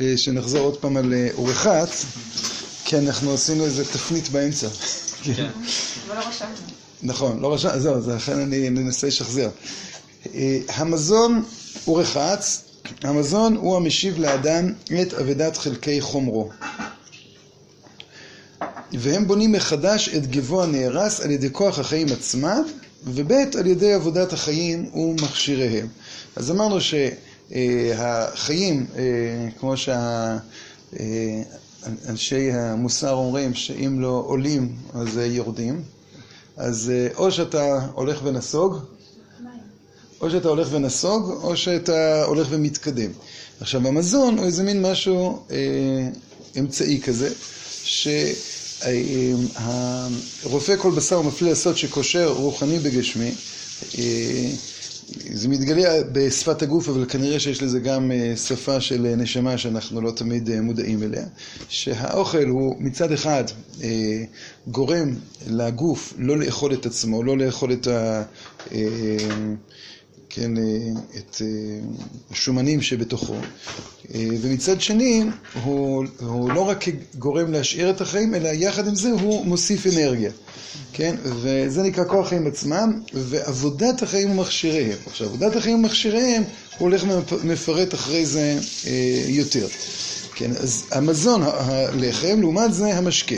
אה, שנחזור עוד פעם על אה, אורחת, כי אנחנו עשינו איזה תפנית באמצע. כן. אבל לא רשמנו. נכון, לא רשם, זהו, אז לכן אני מנסה לשחזר. אה, המזון הוא רחץ, המזון הוא המשיב לאדם את אבדת חלקי חומרו. והם בונים מחדש את גבו הנהרס על ידי כוח החיים עצמם, וב' על ידי עבודת החיים ומכשיריהם. אז אמרנו שהחיים, כמו שאנשי המוסר אומרים, שאם לא עולים אז יורדים, אז או שאתה הולך ונסוג, או שאתה הולך ונסוג, או שאתה הולך ומתקדם. עכשיו, המזון הוא איזה מין משהו אה, אמצעי כזה, שהרופא כל בשר ומפליא לעשות שקושר רוחני בגשמי, אה, זה מתגלה בשפת הגוף, אבל כנראה שיש לזה גם אה, שפה של נשמה שאנחנו לא תמיד אה, מודעים אליה. שהאוכל הוא מצד אחד אה, גורם לגוף לא לאכול את עצמו, לא לאכול את ה... כן, את השומנים שבתוכו, ומצד שני הוא, הוא לא רק גורם להשאיר את החיים, אלא יחד עם זה הוא מוסיף אנרגיה, כן, וזה נקרא כוח החיים עצמם, ועבודת החיים ומכשיריהם. עכשיו, עבודת החיים ומכשיריהם, הוא הולך ומפרט אחרי זה יותר. כן, אז המזון, הלחם, לעומת זה המשקה.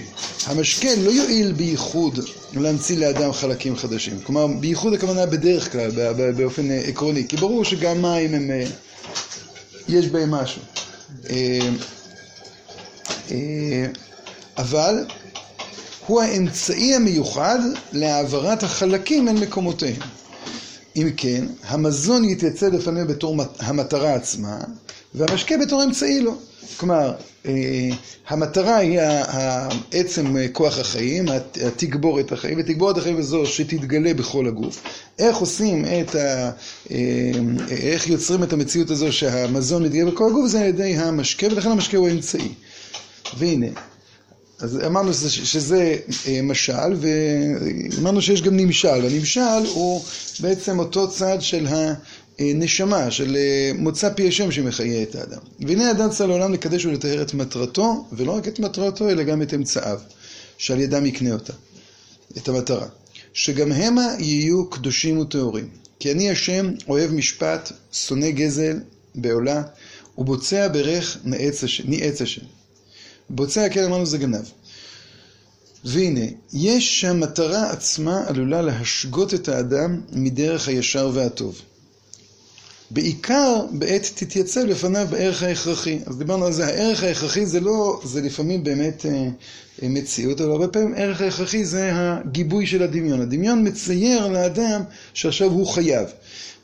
המשקה לא יועיל בייחוד להמציא לאדם חלקים חדשים. כלומר, בייחוד הכוונה בדרך כלל, באופן עקרוני, כי ברור שגם מים הם, יש בהם משהו. אבל הוא האמצעי המיוחד להעברת החלקים אל מקומותיהם. אם כן, המזון יתייצב לפנינו בתור המטרה עצמה, והמשקה בתור אמצעי לו. כלומר, המטרה היא עצם כוח החיים, התגבורת החיים, ותגבורת החיים הזו שתתגלה בכל הגוף. איך עושים את ה... איך יוצרים את המציאות הזו שהמזון מתגלה בכל הגוף, זה על ידי המשקה, ולכן המשקה הוא אמצעי. והנה, אז אמרנו שזה משל, ואמרנו שיש גם נמשל. הנמשל הוא בעצם אותו צד של ה... נשמה, של מוצא פי השם שמחיה את האדם. והנה האדם צריך לעולם לקדש ולטהר את מטרתו, ולא רק את מטרתו, אלא גם את אמצעיו, שעל ידם יקנה אותה, את המטרה. שגם המה יהיו קדושים וטהורים. כי אני השם אוהב משפט, שונא גזל בעולה, ובוצע ברך ניאץ השם. בוצע, כן אמרנו זה גנב. והנה, יש שהמטרה עצמה עלולה להשגות את האדם מדרך הישר והטוב. בעיקר בעת תתייצב לפניו בערך ההכרחי. אז דיברנו על זה, הערך ההכרחי זה לא, זה לפעמים באמת אה, מציאות, אבל הרבה פעמים הערך ההכרחי זה הגיבוי של הדמיון. הדמיון מצייר לאדם שעכשיו הוא חייב.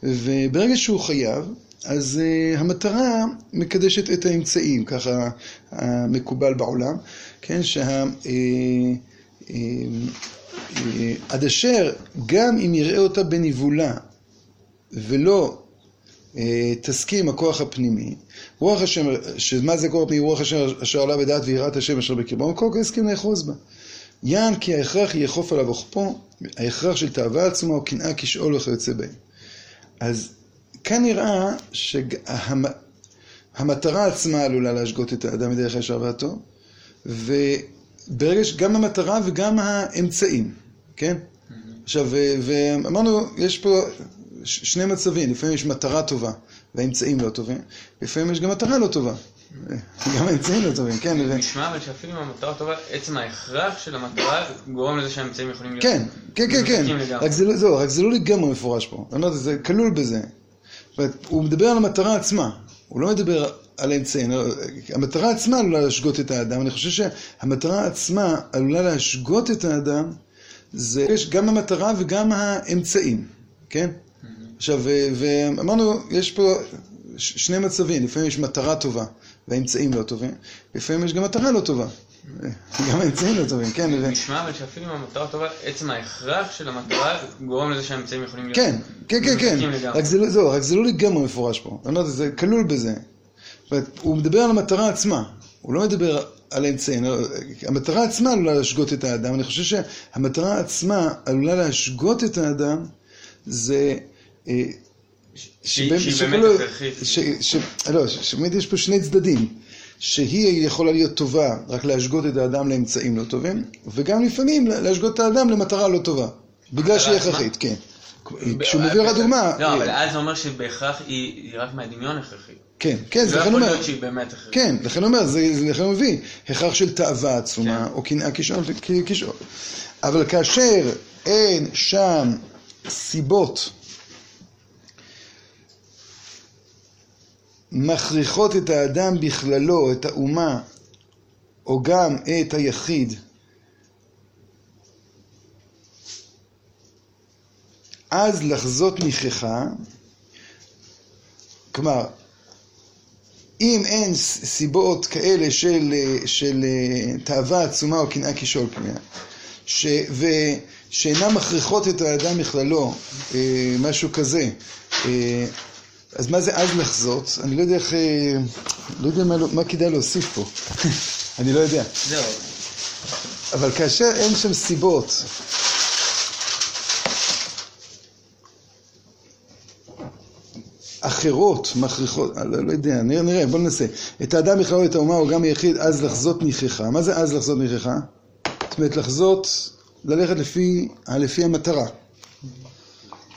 וברגע שהוא חייב, אז uh, המטרה מקדשת את האמצעים, ככה uh, מקובל בעולם, כן, שה... Uh, uh, uh, עד אשר גם אם יראה אותה בניבולה ולא תסכים הכוח הפנימי, רוח השם, שמה זה כוח הפנימי? רוח השם אשר עלה בדעת ויראת השם אשר בקרבו, כל כך הסכים לאחוז בה. יען כי ההכרח יאכוף עליו וכפו, ההכרח של תאווה עצמה או קנאה כשאול וכיוצא בהם. אז כאן נראה שהמטרה עצמה עלולה להשגות את האדם מדרך הישר והטוב, וברגע שגם המטרה וגם האמצעים, כן? עכשיו, ואמרנו, יש פה שני מצבים, לפעמים יש מטרה טובה והאמצעים לא טובים, לפעמים יש גם מטרה לא טובה. גם האמצעים לא טובים, כן. נשמע אבל שאפילו אם המטרה טובה, עצם ההכרח של המטרה גורם לזה שהאמצעים יכולים להיות... כן, כן, כן, כן. רק זה לא, רק זה לא לגמרי מפורש פה. אומר, זה כלול בזה. הוא מדבר על המטרה עצמה, הוא לא מדבר על האמצעים. המטרה עצמה עלולה להשגות את האדם. אני חושב שהמטרה עצמה עלולה להשגות את האדם, זה יש גם המטרה וגם האמצעים, כן? עכשיו, ואמרנו, יש פה שני מצבים, לפעמים יש מטרה טובה והאמצעים לא טובים, לפעמים יש גם מטרה לא טובה. גם האמצעים לא טובים, כן. נשמע אבל שאפילו אם המטרה טובה, עצם ההכרח של המטרה גורם לזה שהאמצעים יכולים להיות... כן, כן, כן, כן. רק זה לא, רק זה לא לגמרי מפורש פה. אומר, זה כלול בזה. הוא מדבר על המטרה עצמה, הוא לא מדבר על האמצעים. המטרה עצמה עלולה להשגות את האדם. אני חושב שהמטרה עצמה עלולה להשגות את האדם, זה... שהיא באמת הכרחית. לא, שבאמת יש פה שני צדדים. שהיא יכולה להיות טובה, רק להשגות את האדם לאמצעים לא טובים, וגם לפעמים להשגות את האדם למטרה לא טובה, בגלל שהיא? הכרחית, כן. כשהוא מביא לך דוגמה, לא, אה, אבל אז זה אומר שבהכרח היא רק מהדמיון הכרחית. כן, כן, לא זה לכן יכול אומר, להיות שהיא באמת. כן, לכן אומר, זה לכן הוא מביא, הכרח של תאווה עצומה, כן. או קנאה כשאול. אבל כאשר אין שם סיבות מכריחות את האדם בכללו, את האומה, או גם את היחיד, אז לחזות ניחכה, כלומר, אם אין סיבות כאלה של, של תאווה עצומה או קנאה כשאול פנייה, ש, ושאינן מכריחות את האדם בכללו, אה, משהו כזה, אה, אז מה זה אז לחזות? אני לא יודע איך, אה, לא יודע מה, לא- מה כדאי להוסיף פה, אני לא יודע. זהו. אבל כאשר אין שם סיבות, אחרות מכריחות, אה, לא, לא יודע, נראה, נראה, בוא ננסה. את האדם בכלל את האומה, או גם היחיד, אז לחזות ניחכה. מה זה אז לחזות ניחכה? זאת אומרת, לחזות, ללכת לפי, לפי המטרה.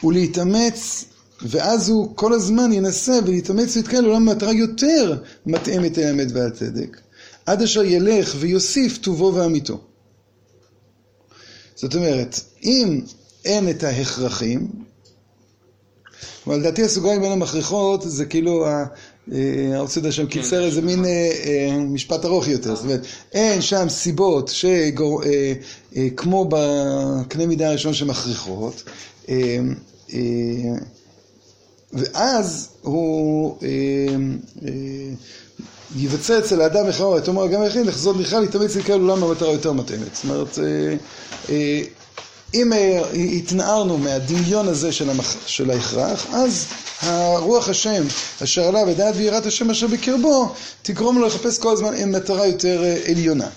ולהתאמץ, ואז הוא כל הזמן ינסה ולהתאמץ להתקרב לעולם מטרה יותר מתאמת אל האמת והצדק, עד אשר ילך ויוסיף טובו ואמיתו. זאת אומרת, אם אין את ההכרחים, כלומר, לדעתי הסוגריים בין המכריחות זה כאילו, אה, לדעת שם קיצר איזה מין אה, אה, משפט ארוך יותר, זאת אומרת, אין שם סיבות שגור, אה, אה, כמו בקנה מידה הראשון שמכריחות, ואז הוא אה, אה, ייווצר אצל האדם בכלל, את אומר גם היחיד, לחזור בכלל, להתאמץ להיקרא לעולם במטרה יותר מתאמת. זאת אומרת, אה, אה, אם התנערנו מהדמיון הזה של, המח... של ההכרח, אז הרוח השם אשר עליו ודעת ויראת השם אשר בקרבו, תגרום לו לחפש כל הזמן עם מטרה יותר עליונה.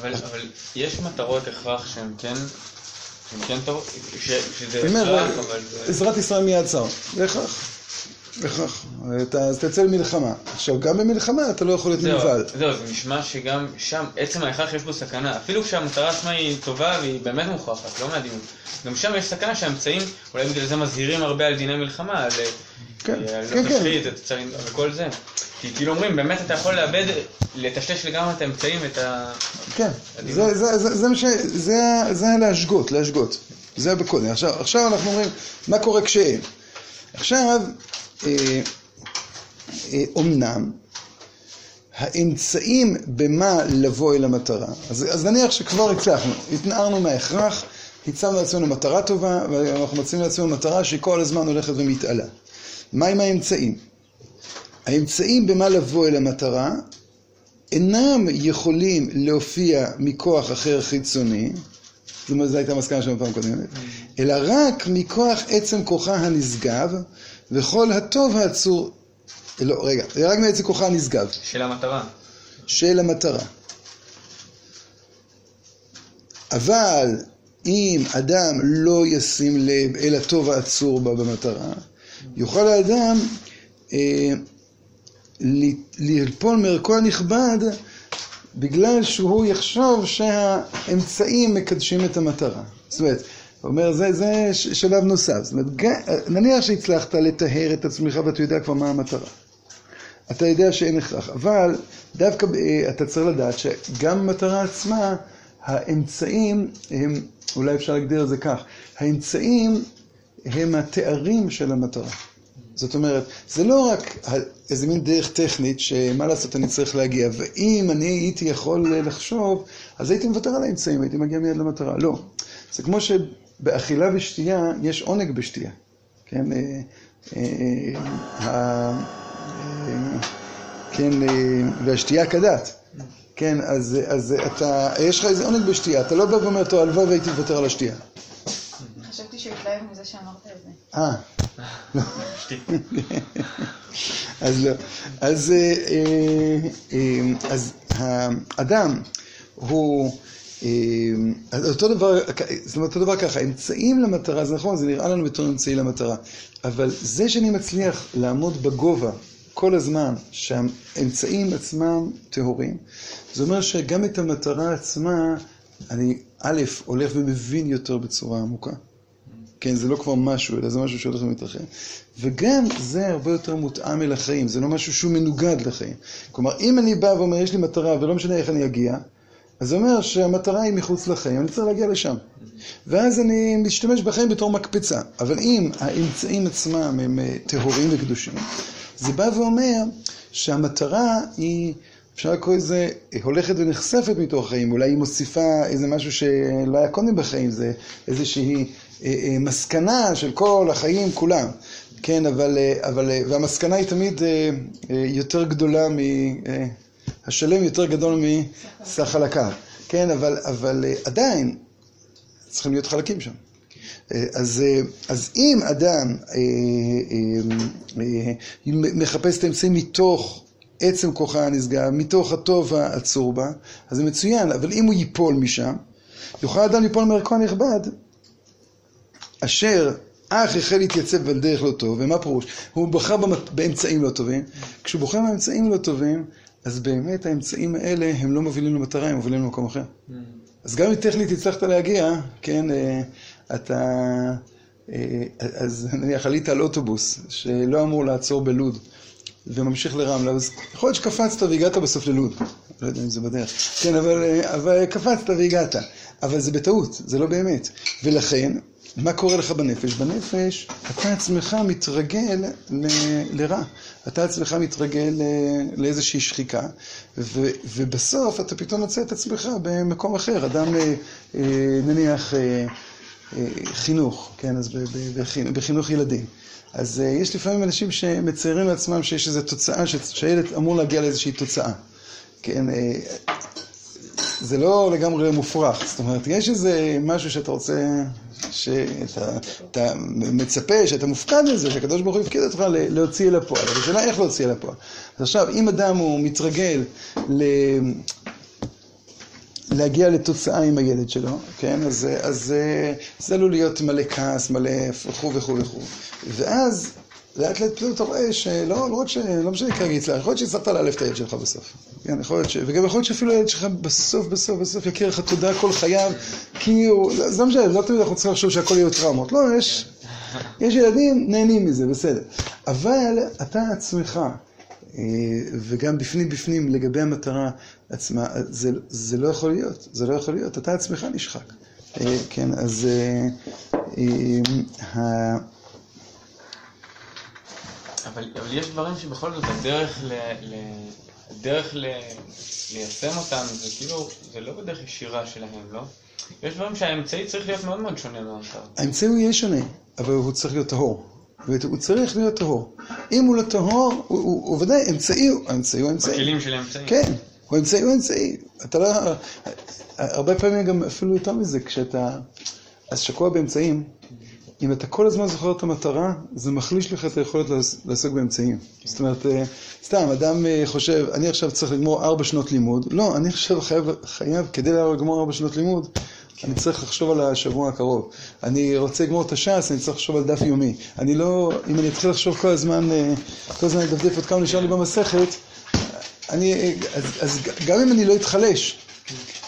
אבל, אבל יש מטרות הכרח שהן כן, כן טוב, שזה הכרח, אבל. עזרת ישראל מיד צר, זה הכרח. אתה, אז תצא למלחמה. עכשיו, גם במלחמה אתה לא יכול להיות נבהל. זהו, זה נשמע שגם שם, עצם ההכרח יש בו סכנה. אפילו כשהמטרה עצמה היא טובה והיא באמת מוכרחת, לא מהדיון. גם שם יש סכנה שהאמצעים, אולי בגלל זה מזהירים הרבה על דיני מלחמה, על כן, אה, על כן, לא כן. את הצרים וכל זה. כי כאילו אומרים, באמת אתה יכול לאבד, לטשטש לגמרי את האמצעים, את ה... כן, זה, זה, זה, זה, מה ש- זה, זה להשגות, להשגות. זה בקודם. עכשיו, עכשיו אנחנו אומרים, מה קורה כשאין? עכשיו, אה, אה, אומנם, האמצעים במה לבוא אל המטרה, אז, אז נניח שכבר הצלחנו, התנערנו מההכרח, הצבנו לעצמנו מטרה טובה, ואנחנו מציעים לעצמנו מטרה שהיא כל הזמן הולכת ומתעלה. מה עם האמצעים? האמצעים במה לבוא אל המטרה אינם יכולים להופיע מכוח אחר חיצוני, זאת אומרת, זו הייתה המסקנה שלנו בפעם הקודמת, אלא רק מכוח עצם כוחה הנשגב, וכל הטוב העצור, לא, רגע, זה רק מעצם כוחה הנשגב, של המטרה. של המטרה. אבל אם אדם לא ישים לב אל הטוב העצור בה במטרה, יוכל האדם אה, ליפול מערכו הנכבד בגלל שהוא יחשוב שהאמצעים מקדשים את המטרה. זאת אומרת, הוא אומר, זה, זה ש- שלב נוסף. זאת אומרת, נניח שהצלחת לטהר את עצמך ואתה יודע כבר מה המטרה. אתה יודע שאין הכרח, אבל דווקא אה, אתה צריך לדעת שגם במטרה עצמה, האמצעים הם, אולי אפשר להגדיר את זה כך, האמצעים הם התארים של המטרה. זאת אומרת, זה לא רק איזה מין דרך טכנית שמה לעשות אני צריך להגיע, ואם אני הייתי יכול לחשוב, אז הייתי מוותר על האמצעים, הייתי מגיע מיד למטרה. לא. זה כמו שבאכילה ושתייה יש עונג בשתייה. כן, אה, אה, אה, כן, והשתייה כדת. כן, אז, אז אתה, יש לך איזה עונג בשתייה, אתה לא בא ואומר, טוב, הלוואי והייתי מוותר על השתייה. חשבתי שהוא התלהב מזה שאמרת את זה. אה, לא. אז לא. אז, אז האדם הוא, אז אותו דבר, זאת אומרת, אותו דבר ככה, אמצעים למטרה, זה נכון, זה נראה לנו בתור אמצעי למטרה, אבל זה שאני מצליח לעמוד בגובה כל הזמן שהאמצעים עצמם טהורים, זה אומר שגם את המטרה עצמה, אני א', הולך ומבין יותר בצורה עמוקה. כן, זה לא כבר משהו, אלא זה משהו שהולך ומתרחב. וגם זה הרבה יותר מותאם אל החיים, זה לא משהו שהוא מנוגד לחיים. כלומר, אם אני בא ואומר, יש לי מטרה ולא משנה איך אני אגיע, אז זה אומר שהמטרה היא מחוץ לחיים, אני צריך להגיע לשם. ואז אני משתמש בחיים בתור מקפצה. אבל אם האמצעים עצמם הם אה, טהורים וקדושים, זה בא ואומר שהמטרה היא, אפשר לקרוא לזה, הולכת ונחשפת מתוך החיים. אולי היא מוסיפה איזה משהו שלא היה קודם בחיים, זה איזושהי אה, אה, מסקנה של כל החיים כולם. כן, אבל, אבל, והמסקנה היא תמיד יותר גדולה מ... השלם יותר גדול מסך חלקיו. כן, אבל, אבל עדיין צריכים להיות חלקים שם. אז, אז אם אדם אה, אה, אה, מחפש את האמצעים מתוך עצם כוחה הנשגב, מתוך הטוב העצור בה, אז זה מצוין, אבל אם הוא ייפול משם, יוכל אדם ליפול מערכו הנכבד, אשר אך החל להתייצב על דרך לא טוב, ומה פירוש? הוא בחר באמצעים לא טובים, כשהוא בוחר באמצעים לא טובים, אז באמת האמצעים האלה הם לא מובילים למטרה, הם מובילים למקום אחר. Mm. אז גם אם טכנית הצלחת להגיע, כן, אתה, אז נניח עלית על אוטובוס שלא אמור לעצור בלוד וממשיך לרמלה, אז יכול להיות שקפצת והגעת בסוף ללוד, לא יודע אם זה בדרך, כן, אבל, אבל קפצת והגעת, אבל זה בטעות, זה לא באמת, ולכן, מה קורה לך בנפש? בנפש אתה עצמך מתרגל ל, לרע. אתה עצמך מתרגל לאיזושהי שחיקה, ו, ובסוף אתה פתאום מוצא את עצמך במקום אחר. אדם, אה, אה, נניח, אה, חינוך, כן, אז בחינוך ילדים. אז יש לפעמים אנשים שמציירים לעצמם שיש איזו תוצאה, שהילד אמור להגיע לאיזושהי תוצאה. כן, זה לא לגמרי מופרך, זאת אומרת, יש איזה משהו שאתה רוצה שאתה מצפה, שאתה מופקד לזה, שהקדוש ברוך הוא יפקיד אותך להוציא אל הפועל. אבל השאלה איך להוציא אל הפועל. אז עכשיו, אם אדם הוא מתרגל ל... להגיע לתוצאה עם הילד שלו, כן? אז, אז זה עלול להיות מלא כעס, מלא וכו' וכו' וכו'. ואז לאט לאט פתאום אתה רואה שלא, לא רק ש... לא משנה כרגע יצלח, יכול להיות שהצלחת לאלף את הילד שלך בסוף. כן, יכול להיות ש... וגם יכול להיות שאפילו הילד שלך בסוף, בסוף, בסוף יכיר לך תודה כל חייו, כי הוא... זה לא משנה, לא תמיד אנחנו צריכים לחשוב שהכל יהיו טראומות. לא, יש... יש ילדים נהנים מזה, בסדר. אבל אתה עצמך, אה, וגם בפנים בפנים לגבי המטרה עצמה, זה, זה לא יכול להיות, זה לא יכול להיות, אתה עצמך נשחק. אה, כן, אז... אבל, אבל יש דברים שבכל זאת הדרך, ל, ל, הדרך ל, ליישם אותם זה כאילו, זה לא בדרך ישירה שלהם, לא? יש דברים שהאמצעי צריך להיות מאוד מאוד שונה מהמטרה. האמצעי הוא יהיה שונה, אבל הוא צריך להיות טהור. הוא צריך להיות טהור. אם הוא לא טהור, הוא, הוא, הוא ודאי אמצעי, האמצעי הוא אמצעי. בכלים של האמצעי. כן, הוא אמצעי הוא אמצעי. אתה לא... הרבה פעמים גם אפילו יותר מזה, כשאתה... אז שקוע באמצעים, אם אתה כל הזמן זוכר את המטרה, זה מחליש לך את היכולת לעסוק באמצעים. זאת אומרת, אה, סתם, אדם אה, חושב, אני עכשיו צריך לגמור ארבע שנות לימוד. לא, אני עכשיו חייב, חייב כדי לגמור ארבע שנות לימוד, אני צריך לחשוב על השבוע הקרוב. אני רוצה לגמור את הש"ס, אני צריך לחשוב על דף יומי. אני לא, אם אני אתחיל לחשוב כל הזמן, אה, כל הזמן לדפדף עוד כמה נשאר לי במסכת, אני, אז, אז גם אם אני לא אתחלש,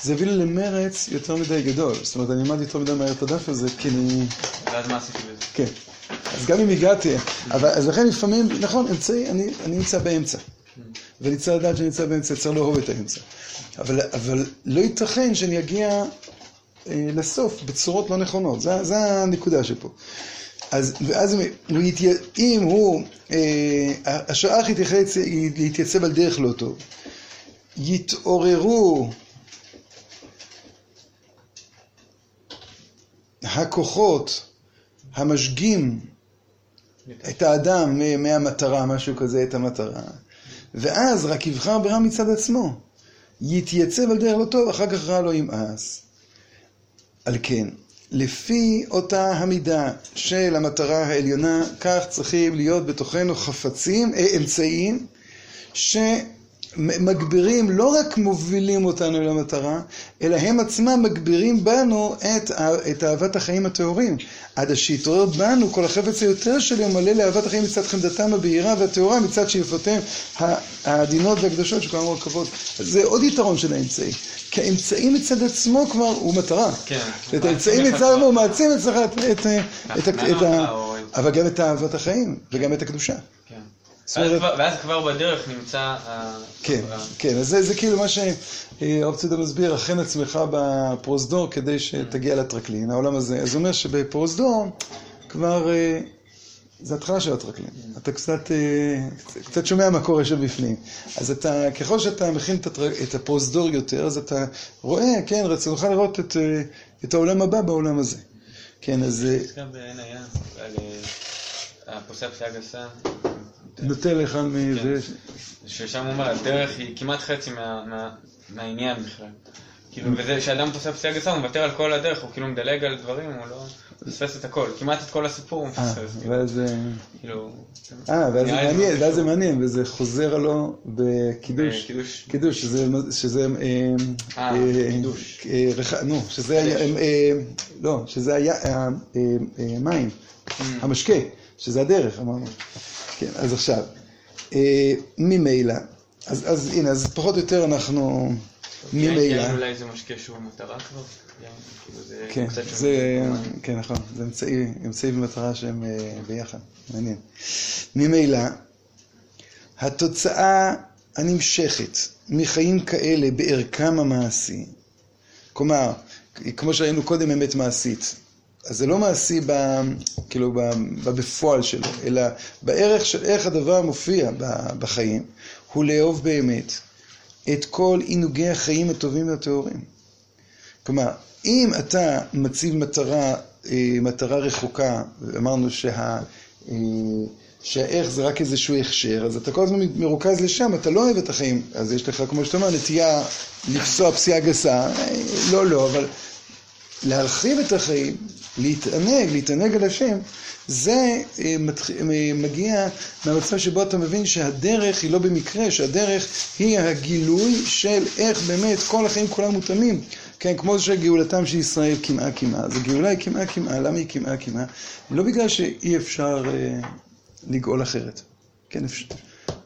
זה הביא לי למרץ יותר מדי גדול. זאת אומרת, אני אלמד יותר מדי מהר את הדף הזה, כי אני... ואז מה עשיתי בזה? כן. אז גם אם הגעתי, אבל, אז לכן לפעמים, נכון, אמצעי, אני, אני נמצא באמצע. ואני צריך לדעת שאני נמצא באמצע, צריך לאהוב את האמצע. אבל, אבל לא ייתכן שאני אגיע אה, לסוף בצורות לא נכונות. זו הנקודה שפה. אז, ואז הוא יתיה, אם הוא, אה, יתייחס להתייצב על דרך לא טוב, יתעוררו הכוחות המשגים את האדם מהמטרה, משהו כזה, את המטרה, ואז רק יבחר ברע מצד עצמו. יתייצב על דרך לא טוב, אחר כך רע לא ימאס. על כן, לפי אותה המידה של המטרה העליונה, כך צריכים להיות בתוכנו חפצים, אה, אמצעים, ש... מגבירים, לא רק מובילים אותנו למטרה, אלא הם עצמם מגבירים בנו את, את אהבת החיים הטהורים. עד שיתעורר בנו כל החפץ היותר שלי ומלא לאהבת החיים מצד חמדתם הבהירה והטהורה, מצד שאיפותיהם העדינות והקדושות שכולם מורכבות. זה עוד יתרון של האמצעי. כי האמצעי מצד עצמו כבר הוא מטרה. כן. את האמצעי מצד עצמו הוא מעצים אצלך את, את, את, את, את, את ה... אבל גם את אהבת החיים וגם את הקדושה. כן. ואז כבר- בדרך נמצא... כן, כן, אז זה, כאילו מה שהרב צידה מסביר, הכן עצמך בפרוזדור כדי שתגיע לטרקלין, העולם הזה. אז הוא אומר שבפרוזדור כבר, אה, זה התחלה של הטרקלין. אתה קצת, אה, קצת שומע מה קורה שם בפנים. אז אתה, ככל שאתה מכין את, הפרוזדור יותר, אז אתה רואה, כן, רצונך לראות את, אה, את העולם הבא בעולם הזה. כן, אז אה, גם בעין הים, הפוסק פסיעה גסה, נוטה לך מ... כן. ששם הוא אומר, הדרך היא כמעט חצי מה- מה- מהעניין בכלל. כאילו, וזה שאדם פוסק פסיעה גסה, הוא מוותר על כל הדרך, הוא כאילו מדלג על דברים, הוא לא... מפספס את הכל, כמעט את כל הסיפור הוא אה, מפספס. כאילו, ואז... אה, כאילו... אה, ואז זה מעניין, ואז זה. מעניין, וזה חוזר לו בקידוש. קידוש, שזה, אה, אה, אה, קידוש. נו, שזה לא, שזה היה, אה, אה, אה, מים, המשקה, שזה הדרך, אמרנו. כן, אז עכשיו, אה, ממילא, אז אז הנה, אז פחות או יותר אנחנו, ממילא, יין אולי זה משקה שהוא מטרה כבר? יין, כאילו כן. זה, כן, נכון, זה אמצעי, אמצעי ומטרה שהם אה, ביחד, מעניין. ממילא, התוצאה הנמשכת מחיים כאלה בערכם המעשי, כלומר, כמו שראינו קודם אמת מעשית, אז זה לא מעשי ב, כאילו ב, בפועל שלו, אלא בערך של איך הדבר מופיע בחיים, הוא לאהוב באמת את כל עינוגי החיים הטובים והטהורים. כלומר, אם אתה מציב מטרה, אה, מטרה רחוקה, אמרנו שה, אה, שהאיך זה רק איזשהו הכשר, אז אתה כל הזמן מרוכז לשם, אתה לא אוהב את החיים. אז יש לך, כמו שאתה אומר, נטייה לפסוע פסיעה גסה, אה, לא, לא, אבל להרחיב את החיים, להתענג, להתענג על השם, זה אה. אה, מגיע מהמצב שבו אתה מבין שהדרך היא לא במקרה, שהדרך היא הגילוי של איך באמת כל החיים כולם מותאמים. כן, כמו שגאולתם של ישראל קמעה קמעה. אז הגאולה היא קמעה קמעה, למה היא קמעה קמעה? לא בגלל שאי אפשר אה, לגאול אחרת. כן, אפשר.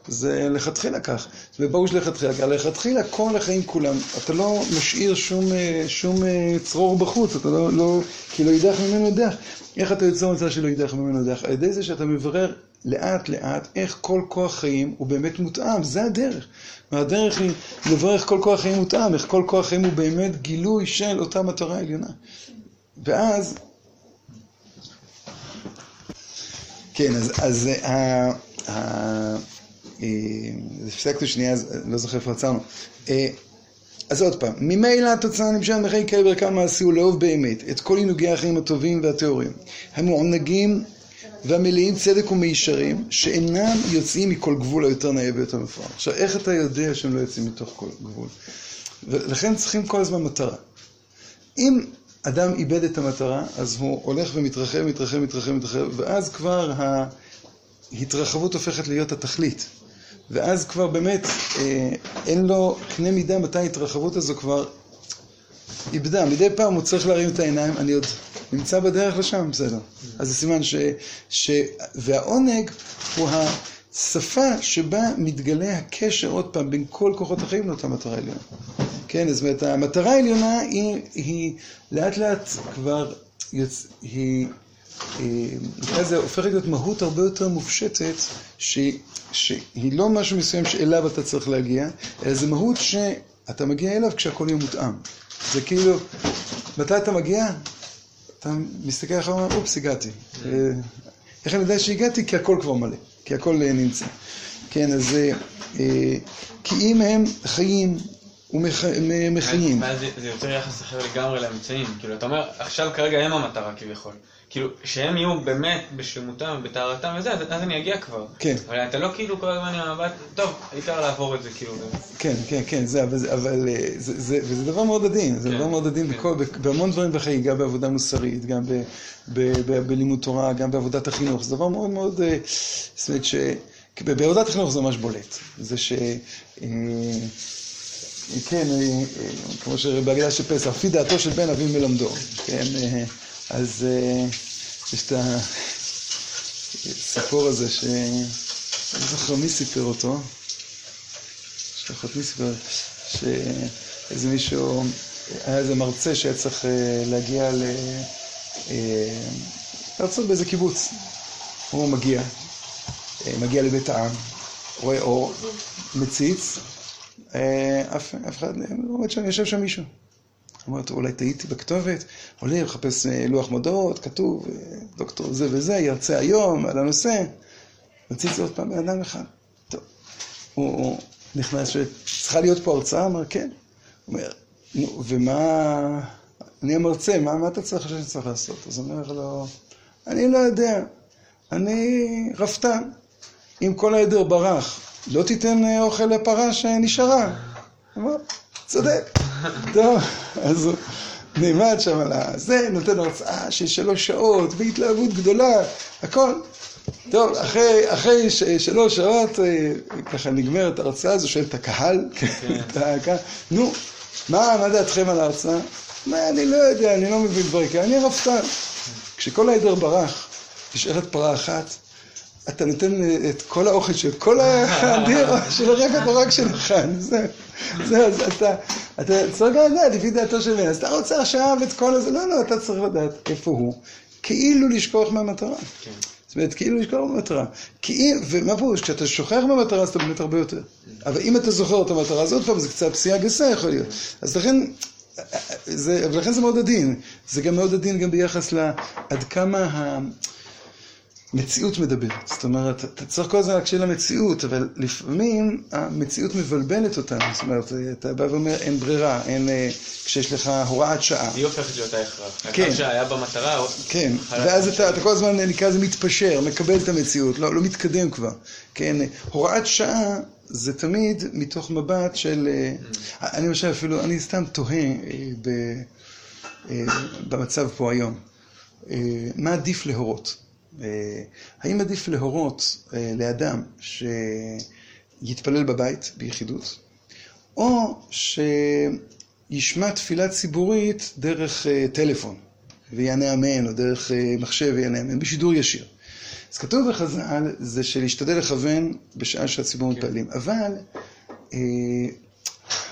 זה לכתחילה כך, וברור שלכתחילה כך, לכתחילה כל החיים כולם, אתה לא משאיר שום, אה, שום אה, צרור בחוץ, אתה לא, לא, כי לא יידח ממנו יידח. איך אתה יוצא מצב שלא יידח ממנו יידח? על ידי זה שאתה מברר לאט לאט איך כל כוח חיים הוא באמת מותאם, זה הדרך. והדרך היא לברר איך כל כוח חיים מותאם, איך כל כוח חיים הוא באמת גילוי של אותה מטרה עליונה. ואז כן, אז, אז ה... ה... אה, הפסקנו שנייה, לא זוכר איפה עצרנו. אה, אז עוד פעם, ממילא התוצאה נמשכת מחיי כאלה בערכם מעשי הוא לאהוב באמת את כל עינוגי החיים הטובים והטהורים, המוענגים והמלאים צדק ומישרים, שאינם יוצאים מכל גבול היותר נאה ויותר מפואר. עכשיו, איך אתה יודע שהם לא יוצאים מתוך כל גבול? ולכן צריכים כל הזמן מטרה. אם אדם איבד את המטרה, אז הוא הולך ומתרחב, מתרחב, מתרחב, מתרחב, ואז כבר ההתרחבות הופכת להיות התכלית. ואז כבר באמת אה, אין לו קנה מידה מתי ההתרחבות הזו כבר איבדה. מדי פעם הוא צריך להרים את העיניים, אני עוד נמצא בדרך לשם, בסדר. אז זה סימן ש... ש... והעונג הוא השפה שבה מתגלה הקשר, עוד פעם, בין כל כוחות החיים לאותה מטרה עליונה. כן, זאת אומרת, המטרה העליונה היא, היא לאט לאט כבר, יוצ... היא, נקרא לזה, הופכת להיות מהות הרבה יותר מופשטת, ש... שהיא לא משהו מסוים שאליו אתה צריך להגיע, אלא זו מהות שאתה מגיע אליו כשהכל יהיה מותאם. זה כאילו, מתי אתה מגיע? אתה מסתכל אחר ואומר, אופס, הגעתי. איך אני יודע שהגעתי? כי הכל כבר מלא, כי הכל נמצא. כן, אז כי אם הם חיים ומחיים. ואז זה יוצר יחס אחר לגמרי לאמצעים. כאילו, אתה אומר, עכשיו כרגע הם המטרה כביכול. כאילו, שהם יהיו באמת בשלמותם ובטהרתם וזה, אז, אז אני אגיע כבר. כן. אבל אתה לא כאילו כל הזמן עם המבט, טוב, העיקר לעבור את זה כאילו. כן, כן, כן, זה, אבל, אבל זה, זה, וזה דבר מאוד עדין, זה כן, דבר מאוד עדין כן. בכל, בהמון דברים בחיים, גם בעבודה מוסרית, גם ב, ב, ב, בלימוד תורה, גם בעבודת החינוך, זה דבר מאוד מאוד, אה, זאת אומרת ש... בעבודת חינוך זה ממש בולט. זה ש... אה, כן, אה, אה, כמו שבהגדה של פסח, לפי דעתו של בן אבי מלמדו. כן, אה, אז אה, יש את הסיפור הזה ש... אני לא זוכר מי סיפר אותו. שליחות מי סיפר? שאיזה מישהו, היה איזה מרצה שהיה צריך אה, להגיע ל... אה, להרצות באיזה קיבוץ. הוא מגיע, מגיע לבית העם, רואה אור, מציץ, אף, אחד עומד שם, יושב שם מישהו. אמר לו, אולי טעיתי בכתובת, עולה, מחפש אה, לוח מודעות, כתוב, אה, דוקטור זה וזה, ירצה היום על הנושא. מציץ עוד פעם בן אדם אחד. טוב. הוא, הוא נכנס, צריכה להיות פה הרצאה? אמר, כן. הוא אומר, נו, ומה... אני המרצה, מה, מה אתה צריך שאני צריך לעשות? אז הוא אומר לו, אני לא יודע, אני רפתן. אם כל העדר ברח, לא תיתן אה, אוכל לפרה שנשארה. אמר, צודק. טוב, אז הוא נעמד שם על הזה, נותן הרצאה של שלוש שעות, בהתלהבות גדולה, הכל. טוב, אחרי, אחרי ש, שלוש שעות, אה, ככה נגמרת ההרצאה הזו, שואל את הקהל, כן. את הקהל, נו, מה, מה דעתכם על ההרצאה? מה, אני לא יודע, אני לא מבין דברים כאלה, אני רפתן. כשכל העדר ברח, נשארת פרה אחת, אתה נותן את כל האוכל של כל הדיר, של הרפת או רק שלך, זה, זה, אז אתה, אתה צריך לדעת, לפי דעתו של מי, אז אתה רוצה עכשיו את כל הזה, לא, לא, אתה צריך לדעת איפה הוא, כאילו לשכוח מהמטרה. כן. זאת אומרת, כאילו לשכוח מהמטרה. אם, ומה פירוש? כשאתה שוכח מהמטרה, אז אתה באמת הרבה יותר. אבל אם אתה זוכר את המטרה, אז עוד פעם, זה קצת פסיעה גסה יכול להיות. אז לכן, זה, ולכן זה מאוד עדין. זה גם מאוד עדין גם ביחס לעד כמה המציאות מדברת. זאת אומרת, אתה צריך כל הזמן להקשיב למציאות, אבל לפעמים המציאות מבלבלת אותנו. זאת אומרת, אתה בא ואומר, אין ברירה, אין, אה, כשיש לך הוראת שעה. היא הופכת להיות ההכרח. כן. שהיה במטרה... כן, ואז. אתה, אתה כל הזמן נקרא לזה מתפשר, מקבל את המציאות, לא, לא מתקדם כבר. כן, הוראת שעה זה תמיד מתוך מבט של... אה, אני למשל אפילו, אני סתם תוהה אה, ב, במצב פה היום. מה עדיף להורות? אה, האם עדיף להורות אה, לאדם שיתפלל בבית ביחידות, או שישמע תפילה ציבורית דרך אה, טלפון ויענה אמן, או דרך מחשב ויענה אמן, בשידור ישיר. אז כתוב בחז"ל זה שלהשתדל לכוון בשעה שהציבור מתפללים, אבל אה,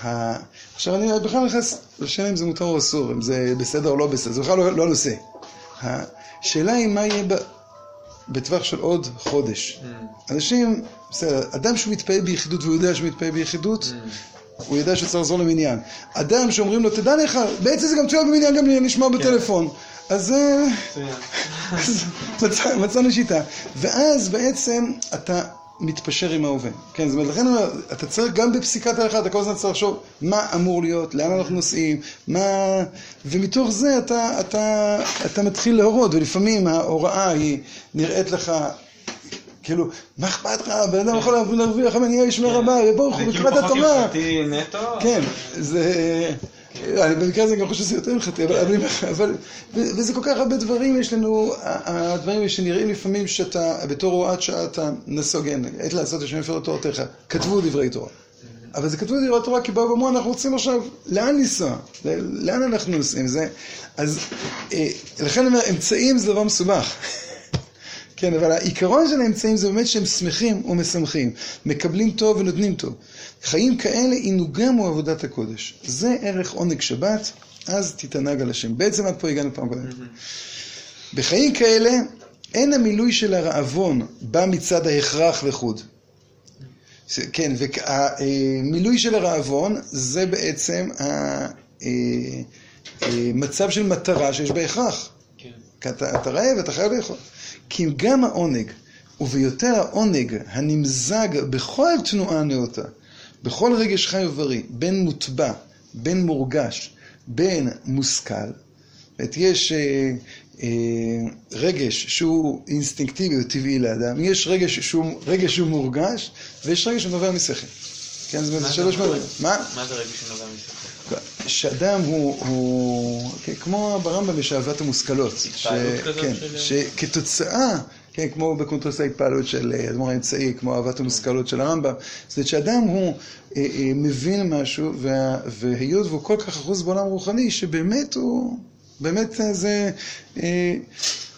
ה... עכשיו אני בכלל נכנס לשאלה אם זה מותר או אסור, אם זה בסדר או לא בסדר, זה בכלל לא, לא הנושא. השאלה היא מה יהיה ב... בטווח של עוד חודש. אנשים, בסדר, אדם שהוא מתפעל ביחידות והוא יודע שהוא מתפעל ביחידות, הוא יודע שצריך לחזור למניין. אדם שאומרים לו, תדע לך, בעצם זה גם תפילה במניין, גם נשמע בטלפון. אז אה, מצאנו שיטה. ואז בעצם אתה מתפשר עם ההווה. כן, זאת אומרת, לכן אני אתה צריך גם בפסיקת ההלכה, אתה כל הזמן צריך לחשוב מה אמור להיות, לאן אנחנו נוסעים, מה... ומתוך זה אתה, אתה, אתה מתחיל להורות, ולפעמים ההוראה היא נראית לך... כאילו, מה אכפת לך? בן אדם יכול להרוויח מניעה ישמר רבה, ברוך זה הוא, כאילו בקראת פחות התורה. הלכתי נטו. כן, זה... אני במקרה הזה גם חושב שזה יותר הלכתי, אבל, אבל, וזה כל כך הרבה דברים יש לנו, הדברים שנראים לפעמים שאתה, בתור הוראת שעה אתה נסוגן, עת לעשות השם יפר תורתך, כתבו דברי תורה. אבל זה כתבו דברי תורה כי באו ואמרו אנחנו רוצים עכשיו, לאן לנסוע? לאן אנחנו נוסעים? זה, אז אה, לכן אני אומר, אמצעים זה דבר מסובך. כן, אבל העיקרון של האמצעים זה באמת שהם שמחים ומשמחים, מקבלים טוב ונותנים טוב. חיים כאלה עינוגם הוא עבודת הקודש. זה ערך עונג שבת, אז תתענג על השם. בעצם עד פה הגענו פעם קודמת. בחיים כאלה אין המילוי של הרעבון בא מצד ההכרח לחוד. כן, והמילוי של הרעבון זה בעצם המצב של מטרה שיש בה הכרח. כן. כי אתה, אתה רעב, אתה חייב לאכול. כי גם העונג, וביותר העונג הנמזג בכל תנועה נאותה, בכל רגש חי ובריא, בין מוטבע, בין מורגש, בין מושכל, זאת יש אה, אה, רגש שהוא אינסטינקטיבי או טבעי לאדם, יש רגש שהוא, רגש שהוא מורגש, ויש רגש שנובע משכל. כן, זאת אומרת, זה שלוש? מדרגות. מה? מה זה רגע שנובע משכל? שאדם הוא, הוא כן, כמו ברמב"ם יש אהבת המושכלות. ש- כזאת כן, של- שכתוצאה כן, כמו בקונטרס ההתפעלות של אה, אדמו"ר האמצעי, כמו אהבת המושכלות של הרמב"ם. זאת אומרת שאדם הוא אה, אה, מבין משהו, וה- והיות והוא כל כך אחוז בעולם רוחני, שבאמת הוא, באמת זה, אה,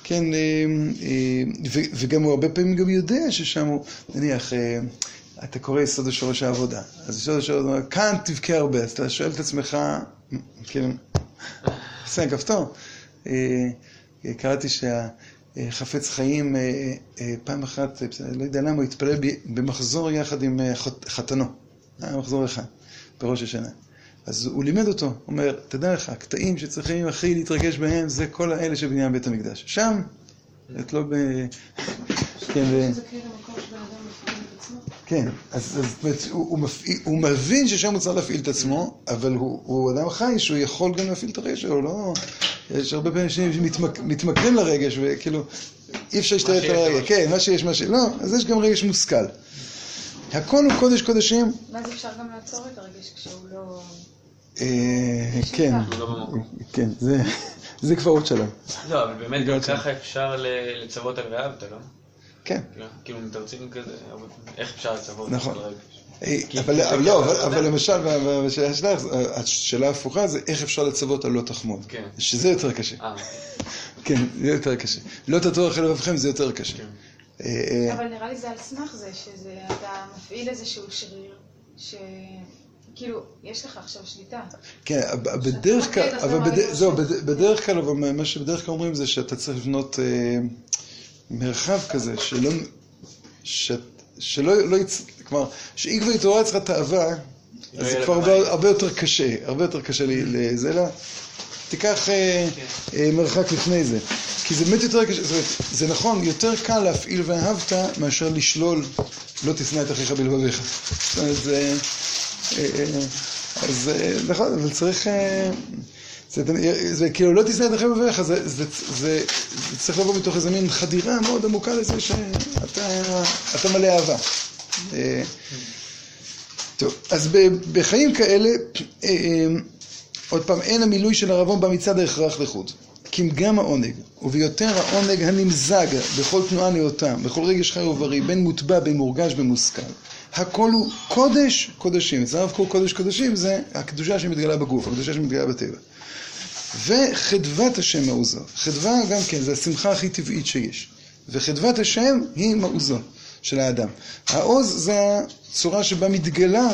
כן, אה, אה, וגם הוא הרבה פעמים גם יודע ששם הוא, נניח, אתה קורא יסוד השורש העבודה, אז יסוד השורש העבודה, כאן תבכה הרבה, אז אתה שואל את עצמך, כן, עושה כפתור. אה, אה, קראתי שהחפץ חיים אה, פעם אחת, לא יודע למה, הוא התפלל במחזור יחד עם חתנו. היה מחזור אחד, בראש השנה. אז הוא לימד אותו, הוא אומר, תדע לך, הקטעים שצריכים הכי להתרגש בהם זה כל האלה של בית המקדש. שם, את לא ב... כן, ו... שזה כאילו מקום שבן אדם מפעיל את עצמו. כן, אז, אז זאת אומרת, הוא, הוא, מפעיל, הוא מבין ששם הוא צריך להפעיל את עצמו, אבל הוא, הוא אדם חי שהוא יכול גם להפעיל את הרגש שלו, לא... יש הרבה פעמים שמתמכרים לרגש, וכאילו, אי אפשר להשתלט על הרגש. כן, מה שיש, מה ש... לא, אז יש גם רגש מושכל. הכל הוא קודש קודשים. ואז אפשר גם לעצור את הרגש כשהוא לא... אה, כן, לא. כן, זה, זה כבר עוד שלב. לא, אבל באמת גם. ככה אפשר לצוות על ואהבת, לא? כן. כאילו מתרצים כזה, איך אפשר לצוות נכון. על רגש? אה, אבל, לא, אבל. למשל, בשאלה שלך, השאלה ההפוכה זה איך אפשר לצוות על לא תחמוד. כן. שזה יותר קשה. אה, כן, זה יותר קשה. לא תטור אחרי לבבכם זה יותר קשה. כן. אה, אבל נראה לי זה על סמך זה, שזה, אתה מפעיל איזשהו שריר, ש... כאילו, יש לך עכשיו שליטה. כן, בדרך כלל, אבל זהו, בדרך כלל, אבל מה שבדרך כלל אומרים זה שאתה צריך לבנות מרחב כזה, שלא, ש- שלא, לא יצ... כלומר, שאם כבר התעוררה אצלך תאווה, אז לא זה יהיה כבר הרבה. הרבה יותר קשה, הרבה יותר קשה לי לזה, אלא תיקח אה. אה, מרחק לפני זה. כי זה באמת יותר קשה, זאת אומרת, זה נכון, יותר קל להפעיל ואהבת מאשר לשלול לא תשנא את אחיך בלבביך. זאת אומרת, זה... אה, אה, אז אה, נכון, אבל צריך... זה, כאילו לא תשנא את אחיך בלבביך, זה, זה, זה, זה צריך לבוא מתוך איזה מין חדירה מאוד עמוקה לזה שאתה אתה מלא אהבה. אה, טוב, אז בחיים כאלה, אה, אה, עוד פעם, אין המילוי של הרבון בא מצד ההכרח לחוד. כי אם גם העונג, וביותר העונג הנמזג בכל תנועה נאותה, בכל רגש חי ובריא, בין מוטבע, בין מורגש, בין מושכל. הכל הוא קודש קודשים. אצל הרב קוק קודש קודשים זה הקדושה שמתגלה בגוף, הקדושה שמתגלה בטבע. וחדוות השם מעוזו. חדווה גם כן, זה השמחה הכי טבעית שיש. וחדוות השם היא מעוזו של האדם. העוז זה הצורה שבה מתגלה,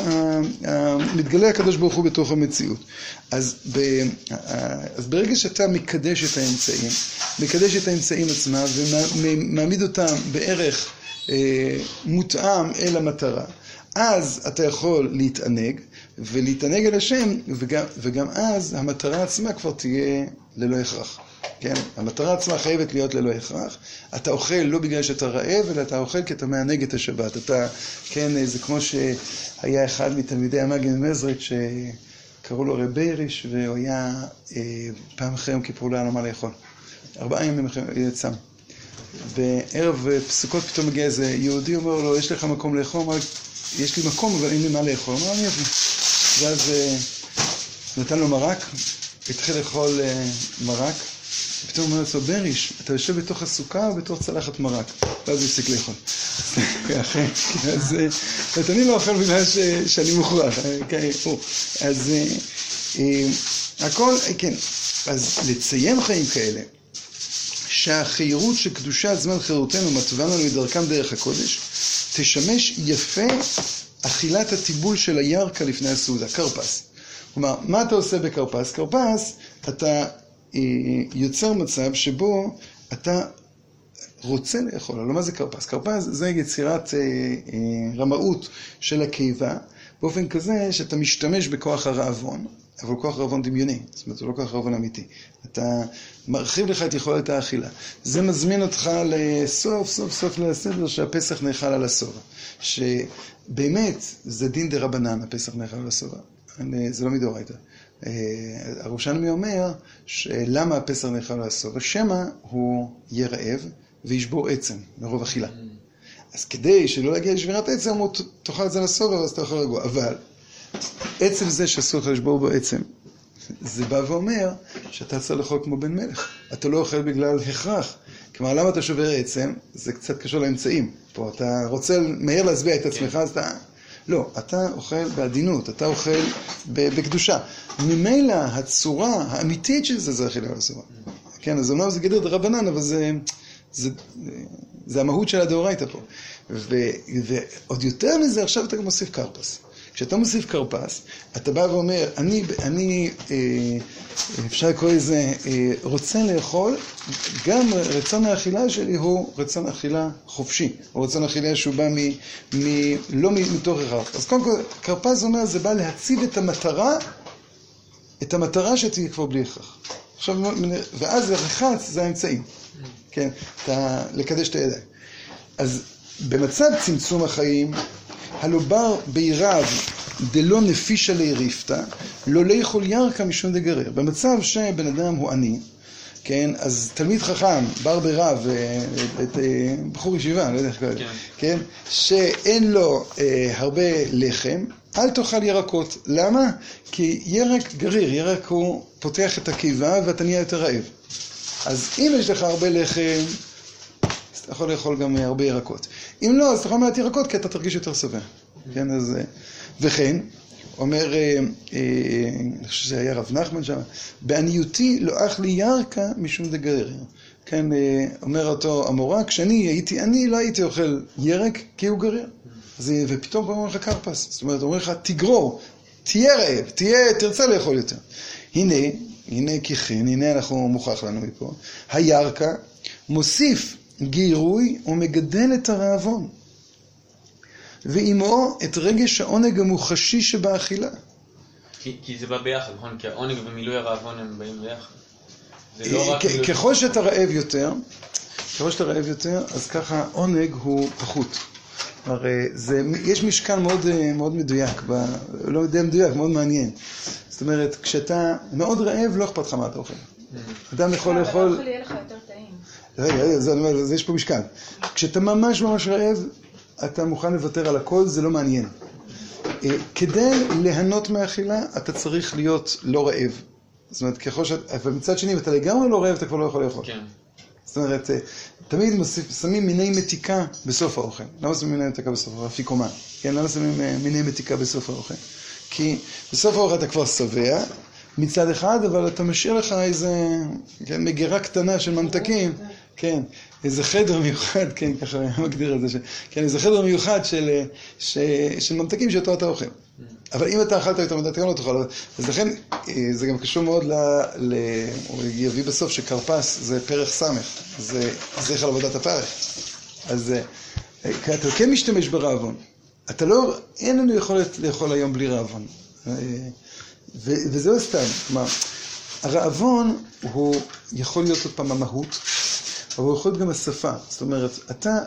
מתגלה הקדוש ברוך הוא בתוך המציאות. אז, ב, אז ברגע שאתה מקדש את האמצעים, מקדש את האמצעים עצמם ומעמיד אותם בערך מותאם אל המטרה, אז אתה יכול להתענג, ולהתענג על השם, וגם, וגם אז המטרה עצמה כבר תהיה ללא הכרח. כן? המטרה עצמה חייבת להיות ללא הכרח. אתה אוכל לא בגלל שאתה רעב, אלא אתה אוכל כי אתה מענג את השבת. אתה, כן, זה כמו שהיה אחד מתלמידי המגן מזריץ' שקראו לו רב בייריש, והוא היה אה, פעם אחרי יום כיפור לא היה לו מה לאכול. ארבעה ימים אחרי צם. בערב פסוקות פתאום מגיע איזה יהודי, אומר לו, יש לך מקום לאכול? אמר, יש לי מקום, אבל אין לי מה לאכול. אמר, אני אביא. ואז אה, נתן לו מרק, התחיל לאכול אה, מרק, ופתאום אומר לו, בריש, אתה יושב בתוך הסוכה או בתוך צלחת מרק? ואז הוא הפסיק לאכול. אז אה, אני לא אוכל בגלל שאני מוכרח. אה, כן. אז אה, אה, הכל, אה, כן, אז לציין חיים כאלה, שהחירות של קדושת זמן חירותנו מתווה לנו את דרכם דרך הקודש, תשמש יפה אכילת הטיבול של הירקה לפני הסעודה, כרפס. כלומר, מה אתה עושה בכרפס? כרפס, אתה אה, יוצר מצב שבו אתה רוצה לאכול, אבל מה זה כרפס? כרפס זה יצירת אה, אה, רמאות של הקיבה, באופן כזה שאתה משתמש בכוח הרעבון, אבל כוח רעבון דמיוני, זאת אומרת, הוא לא כוח רעבון אמיתי. אתה מרחיב לך את יכולת האכילה. זה מזמין אותך לסוף, סוף סוף לסדר שהפסח נאכל על השובע. שבאמת, זה דין דה רבנן, הפסח נאכל על השובע. זה לא מדאורייתא. אה, הראשלמי אומר, למה הפסח נאכל על השובע? שמא הוא יהיה רעב וישבור עצם מרוב אכילה. אז כדי שלא להגיע לשבירת עצם, הוא תאכל את זה לסובע, ואז אתה יכול רגוע. אבל עצם זה שאסור לך לשבור בו עצם, זה בא ואומר שאתה צריך לאכול כמו בן מלך. אתה לא אוכל בגלל הכרח, כלומר, למה אתה שובר עצם? זה קצת קשור לאמצעים. פה אתה רוצה מהר להשביע את עצמך, אז אתה... לא, אתה אוכל בעדינות, אתה אוכל בקדושה. ממילא הצורה האמיתית של זה זה אכילה אסורה. כן, אז אומנם זה גדר דרבנן, אבל זה, זה, זה המהות של הדאורייתא פה. ו, ועוד יותר מזה, עכשיו אתה גם מוסיף קרפס. כשאתה מוסיף כרפס, אתה בא ואומר, אני, אני אה, אפשר לקרוא לזה, אה, רוצה לאכול, גם רצון האכילה שלי הוא רצון אכילה חופשי, או רצון אכילה שהוא בא מ, מ, לא מתוך הכרח. אז קודם כל, כרפס אומר, זה בא להציב את המטרה, את המטרה שתהיה כבר בלי הכרח. עכשיו, ואז רחץ זה האמצעים, כן, אתה, לקדש את הידיים. אז במצב צמצום החיים, הלא בר בירב דלא נפישה ליריפתא, לא ליכול ירקא משום דגרר. במצב שבן אדם הוא עני, כן, אז תלמיד חכם, בר ברב, אה, בחור ישיבה, לא יודע איך קוראים, כן. כן, שאין לו אה, הרבה לחם, אל תאכל ירקות. למה? כי ירק גריר, ירק הוא פותח את הקיבה ואתה נהיה יותר רעב. אז אם יש לך הרבה לחם, אז אתה יכול לאכול גם הרבה ירקות. אם לא, אז תאכל מעט ירקות כי אתה תרגיש יותר שבע. כן, אז... אה, וכן, אומר, אה, אה, אני חושב שזה היה רב נחמן שם, בעניותי לא אך לי ירקה משום דגרר. כן, אומר אותו המורה, כשאני הייתי עני לא הייתי אוכל ירק כי הוא גרר. אז, ופתאום אומר לך כרפס, זאת אומרת, אומר לך, תגרור, תהיה רעב, תהיה, תרצה לאכול יותר. הנה, הנה כי כן, הנה אנחנו מוכח לנו מפה, הירקה מוסיף גירוי ומגדל את הרעבון. ועימו את רגש העונג המוחשי שבאכילה. כי, כי זה בא ביחד, נכון? כי העונג ומילוי הרעבון הם באים ביחד. לא ככל שאתה רעב יותר, ככל שאתה רעב יותר, אז ככה עונג הוא פחות. הרי זה, יש משקל מאוד, מאוד מדויק, ב, לא יודע מדויק, מאוד מעניין. זאת אומרת, כשאתה מאוד רעב, לא אכפת לך מה אתה אוכל. Mm. אדם יכול לאכול... אבל האוכל יהיה לך יותר טעים. רגע, רגע, זה, זה, יש פה משקל. כשאתה ממש ממש רעב, אתה מוכן לוותר על הכל, זה לא מעניין. אה, כדי ליהנות מהאכילה, אתה צריך להיות לא רעב. זאת אומרת, ככל ש... אבל מצד שני, אם אתה לגמרי לא רעב, אתה כבר לא יכול לאכול. כן. זאת אומרת, אה, תמיד מוסיף, שמים מיני מתיקה בסוף האוכל. למה שמים מיני מתיקה בסוף האוכל? אפיקומן. כן, למה שמים אה, מיני מתיקה בסוף האוכל? כי בסוף האוכל אתה כבר שבע, מצד אחד, אבל אתה משאיר לך איזה כן, מגירה קטנה של ממתקים, כן, איזה חדר מיוחד, כן, ככה אני מגדיר את זה, ש... כן, איזה חדר מיוחד של, ש... של ממתקים שאותו אתה אוכל. אבל אם אתה אכלת מדי, אתה גם לא תאכל. אז לכן, אה, זה גם קשור מאוד ל... ל... הוא יביא בסוף שכרפס זה פרח סמך, זה זכר עבודת הפרח. אז אה, אתה כן משתמש ברעבון. אתה לא, אין לנו יכולת לאכול היום בלי רעבון. אה, וזה לא סתם, כלומר, הרעבון הוא יכול להיות עוד פעם המהות, אבל הוא יכול להיות גם השפה. זאת אומרת, אתה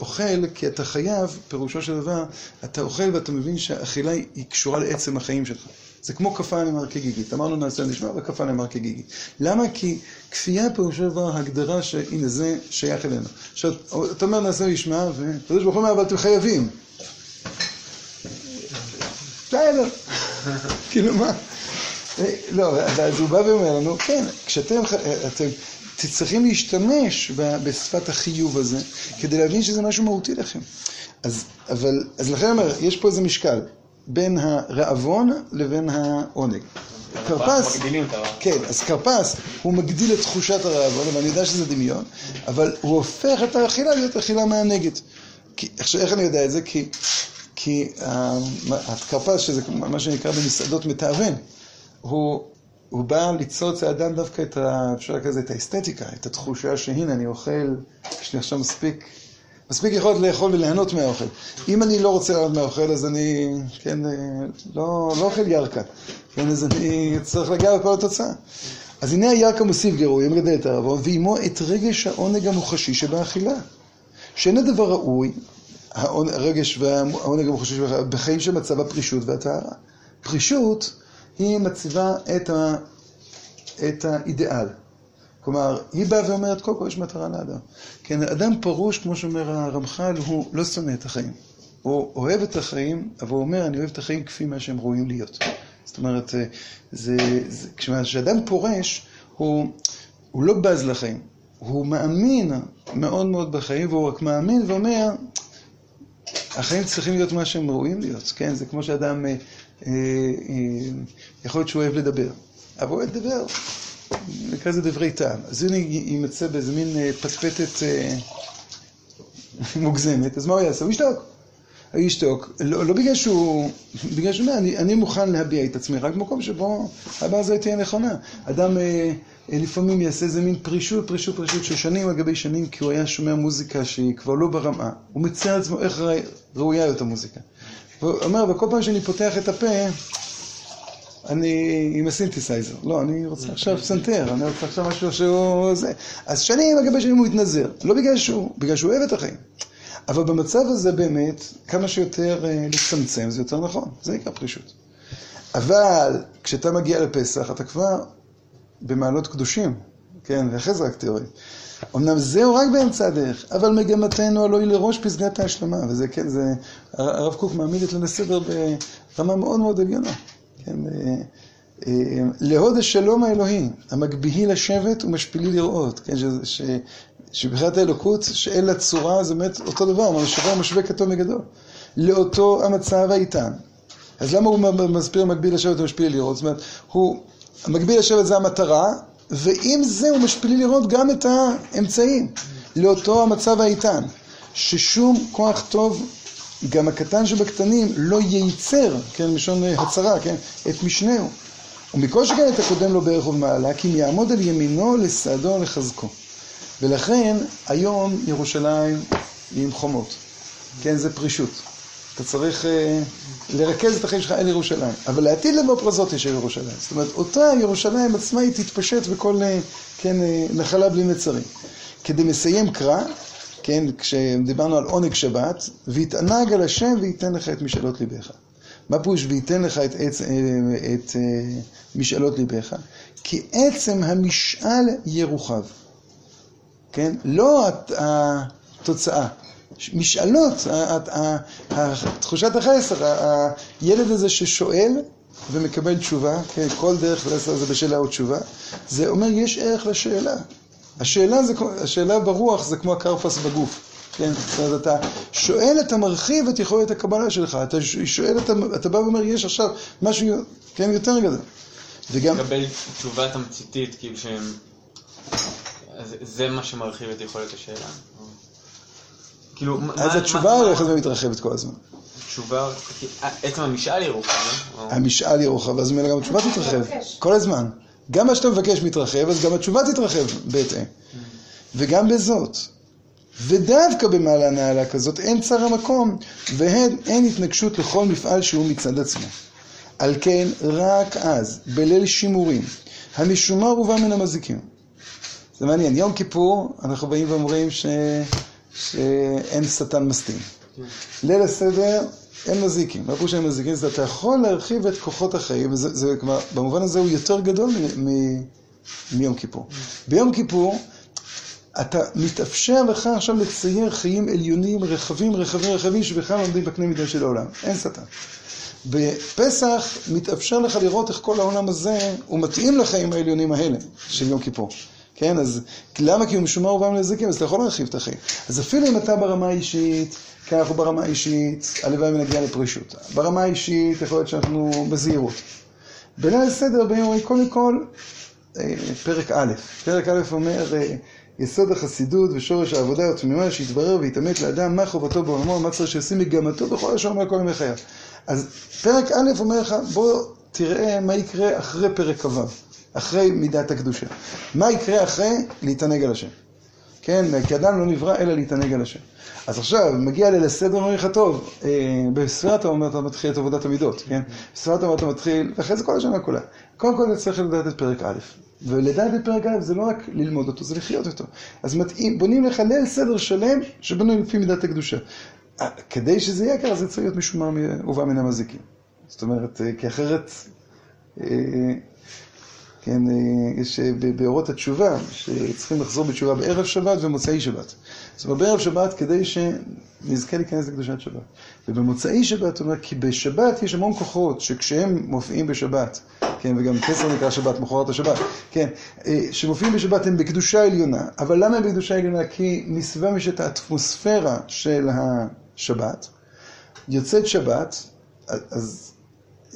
אוכל כי אתה חייב, פירושו של דבר, אתה אוכל ואתה מבין שהאכילה היא קשורה לעצם החיים שלך. זה כמו כפה נאמר כגיגית. אמרנו נעשה נשמע וכפה נאמר כגיגית. למה? כי כפייה פירושו דבר הגדרה שהנה זה שייך אלינו. עכשיו, אתה אומר נעשה נשמע, וקדוש ברוך הוא אומר, אבל אתם חייבים. בסדר. כאילו מה? לא, אז הוא בא ואומר לנו, כן, כשאתם אתם צריכים להשתמש בשפת החיוב הזה, כדי להבין שזה משהו מהותי לכם. אז, אבל, אז לכן אני אומר, יש פה איזה משקל בין הרעבון לבין העונג. כרפס, כן, אז כרפס הוא מגדיל את תחושת הרעבון, ואני יודע שזה דמיון, אבל הוא הופך את האכילה להיות אכילה מהנגד. עכשיו, איך אני יודע את זה? כי כי הכרפס, שזה מה שנקרא במסעדות מתאבן, הוא, הוא בא ליצור אצל האדם דווקא את, ה, אפשר לזה, את האסתטיקה, את התחושה שהנה, אני אוכל, יש לי עכשיו מספיק, מספיק יכולת לאכול וליהנות מהאוכל. אם אני לא רוצה ליהנות מהאוכל, אז אני, כן, לא, לא אוכל ירקה, כן, אז אני צריך להגיע לכל התוצאה. אז הנה הירקה מוסיף גירוי, מגדל את הערבון, ועימו את רגש העונג המוחשי שבאכילה. שאין הדבר ראוי הרגש והעונג המוחשי שלך בחיים של מצב הפרישות והטהרה. פרישות היא מציבה את, ה, את האידיאל. כלומר, היא באה ואומרת, קודם כל יש מטרה לאדם. כן, אדם פרוש, כמו שאומר הרמח"ל, הוא לא שונא את החיים. הוא אוהב את החיים, אבל הוא אומר, אני אוהב את החיים כפי מה שהם ראויים להיות. זאת אומרת, זה, זה, כשאדם פורש, הוא, הוא לא בז לחיים. הוא מאמין מאוד מאוד בחיים, והוא רק מאמין ואומר, החיים צריכים להיות מה שהם ראויים להיות, כן? זה כמו שאדם, אה, אה, יכול להיות שהוא אוהב לדבר, אבל הוא אוהב לדבר, נקרא לזה דברי טעם. אז הנה יימצא באיזה מין פטפטת מוגזמת, אז מה הוא יעשה? הוא ישתוק. הוא ישתוק, לא, לא בגלל שהוא, בגלל שהוא אומר, אני, אני מוכן להביע את עצמי, רק במקום שבו הבעיה הזאת תהיה נכונה. אדם אה, אה, לפעמים יעשה איזה מין פרישות, פרישות, פרישות של שנים על גבי שנים, כי הוא היה שומע מוזיקה שהיא כבר לא ברמה. הוא מציע לעצמו איך ראויה יותר מוזיקה. הוא אומר, וכל פעם שאני פותח את הפה, אני עם הסינתסייזר. לא, אני רוצה עכשיו פסנתר, אני רוצה עכשיו משהו שהוא זה. אז שנים על גבי שנים הוא התנזר. לא בגלל שהוא, בגלל שהוא אוהב את החיים. אבל במצב הזה באמת, כמה שיותר אה, לצמצם זה יותר נכון, זה נקרא פרישות. אבל כשאתה מגיע לפסח, אתה כבר במעלות קדושים, כן, ואחרי זה רק תיאוריה. אמנם זהו רק באמצע הדרך, אבל מגמתנו הלוא היא לראש פסגת ההשלמה, וזה כן, זה, הרב קוק מעמיד את ליל הסדר ברמה מאוד מאוד עליונה. כן, אה, אה, להוד השלום האלוהי, המגביהי לשבת ומשפילי לראות, כן, ש, ש, שבחיית האלוקות, שאין לה צורה, זה באמת אותו דבר, מה שווה משווה כתוב מגדול. לאותו המצב האיתן. אז למה הוא מסביר מקביל לשבת ומשפיל לראות? זאת אומרת, הוא, המקביל לשבת זה המטרה, ועם זה הוא משפיל לראות גם את האמצעים. לאותו המצב האיתן. ששום כוח טוב, גם הקטן שבקטנים, לא ייצר, כן, מלשון הצהרה, כן, את משנהו. ומכל שכן את הקודם לו בערך ובמעלה, כי אם יעמוד על ימינו לסעדו לחזקו. ולכן היום ירושלים היא עם חומות. כן, זה פרישות. אתה צריך uh, לרכז את החיים שלך אל ירושלים. אבל לעתיד לבוא יש ירושלים. זאת אומרת, אותה ירושלים עצמה היא תתפשט בכל, uh, כן, uh, נחלה בלי מצרים. כדי מסיים קרא, כן, כשדיברנו על עונג שבת, ויתענג על השם וייתן לך את משאלות ליבך. מה פירוש וייתן לך את, את, את, את משאלות ליבך? כי עצם המשאל ירוחב. כן? לא התוצאה. משאלות, תחושת החסר, הילד הזה ששואל ומקבל תשובה, כן, כל דרך לעשות זה בשאלה או תשובה, זה אומר יש ערך לשאלה. השאלה, זה, השאלה ברוח זה כמו הקרפס בגוף, כן? זאת אומרת, אתה שואל, אתה מרחיב את יכולת הקבלה שלך, אתה שואל, אתה, אתה בא ואומר, יש עכשיו משהו, כן, יותר גדול. וגם... לקבל תשובה תמציתית, כאילו שהם... זה מה שמרחיב את יכולת השאלה. כאילו, אז התשובה הולכת ומתרחבת כל הזמן. תשובה, עצם המשאל ירוחב. לא? המשאל ירוחב, אז ממילא גם התשובה תתרחב. כל הזמן. גם מה שאתה מבקש מתרחב, אז גם התשובה תתרחב בהתאם. וגם בזאת. ודווקא במעלה נעלה כזאת אין צר המקום, ואין התנגשות לכל מפעל שהוא מצד עצמו. על כן, רק אז, בליל שימורים, המשומר ובא מן המזיקים. זה מעניין, יום כיפור אנחנו באים ואומרים ש... שאין שטן מסתים. ליל הסדר אין מזיקים, מה פירוש אין מזיקים? זה אתה יכול להרחיב את כוחות החיים, זה, כלומר, במובן הזה הוא יותר גדול מיום כיפור. ביום כיפור אתה מתאפשר לך עכשיו לצייר חיים עליונים רחבים, רחבים, רחבים, שבכלל עומדים בקנה מידה של העולם. אין שטן. בפסח מתאפשר לך לראות איך כל העולם הזה הוא מתאים לחיים העליונים האלה של יום כיפור. כן, אז למה? כי הוא משומר ובא לזיקים, אז אתה יכול להרחיב את החיים. אז אפילו אם אתה ברמה האישית, כי אנחנו ברמה האישית, הלוואי ונגיע לפרישות. ברמה האישית יכול להיות שאנחנו בזהירות. בליל הסדר באים אומרים, קודם כל, אה, פרק א', פרק א' אומר, אה, יסוד החסידות ושורש העבודה התמימה שיתברר ויתעמת לאדם מה חובתו בעולמו, מה צריך שישים מגמתו בכל השעון ועל כל ימי חייו. אז פרק א' אומר לך, בוא תראה מה יקרה אחרי פרק כ"ו. אחרי מידת הקדושה. מה יקרה אחרי? להתענג על השם. כן, כי אדם לא נברא אלא להתענג על השם. אז עכשיו, מגיע ליל הסדר, אומר לך, טוב, אה, בספירת העומר אתה מתחיל את עבודת המידות, כן? בספירת העומר אתה מתחיל, ואחרי זה כל השנה כולה. קודם כל אתה צריך לדעת את פרק א', ולדעת את פרק א' זה לא רק ללמוד אותו, זה לחיות אותו. אז מתאים, בונים לך ליל סדר שלם שבנוי לפי מידת הקדושה. אה, כדי שזה יהיה ככה, זה צריך להיות משומר ובא מן המזיקים. זאת אומרת, אה, כי אחרת... כן, אה, יש אה, באורות התשובה, שצריכים לחזור בתשובה בערב שבת ומוצאי שבת. אומרת, בערב שבת כדי שנזכה להיכנס לקדושת שבת. ובמוצאי שבת, הוא אומר, כי בשבת יש המון כוחות, שכשהם מופיעים בשבת, כן, וגם כסר נקרא שבת, מחרת השבת, כן, אה, שמופיעים בשבת הם בקדושה עליונה, אבל למה הם בקדושה עליונה? כי מסביבם יש את האטמוספירה של השבת, יוצאת שבת, אז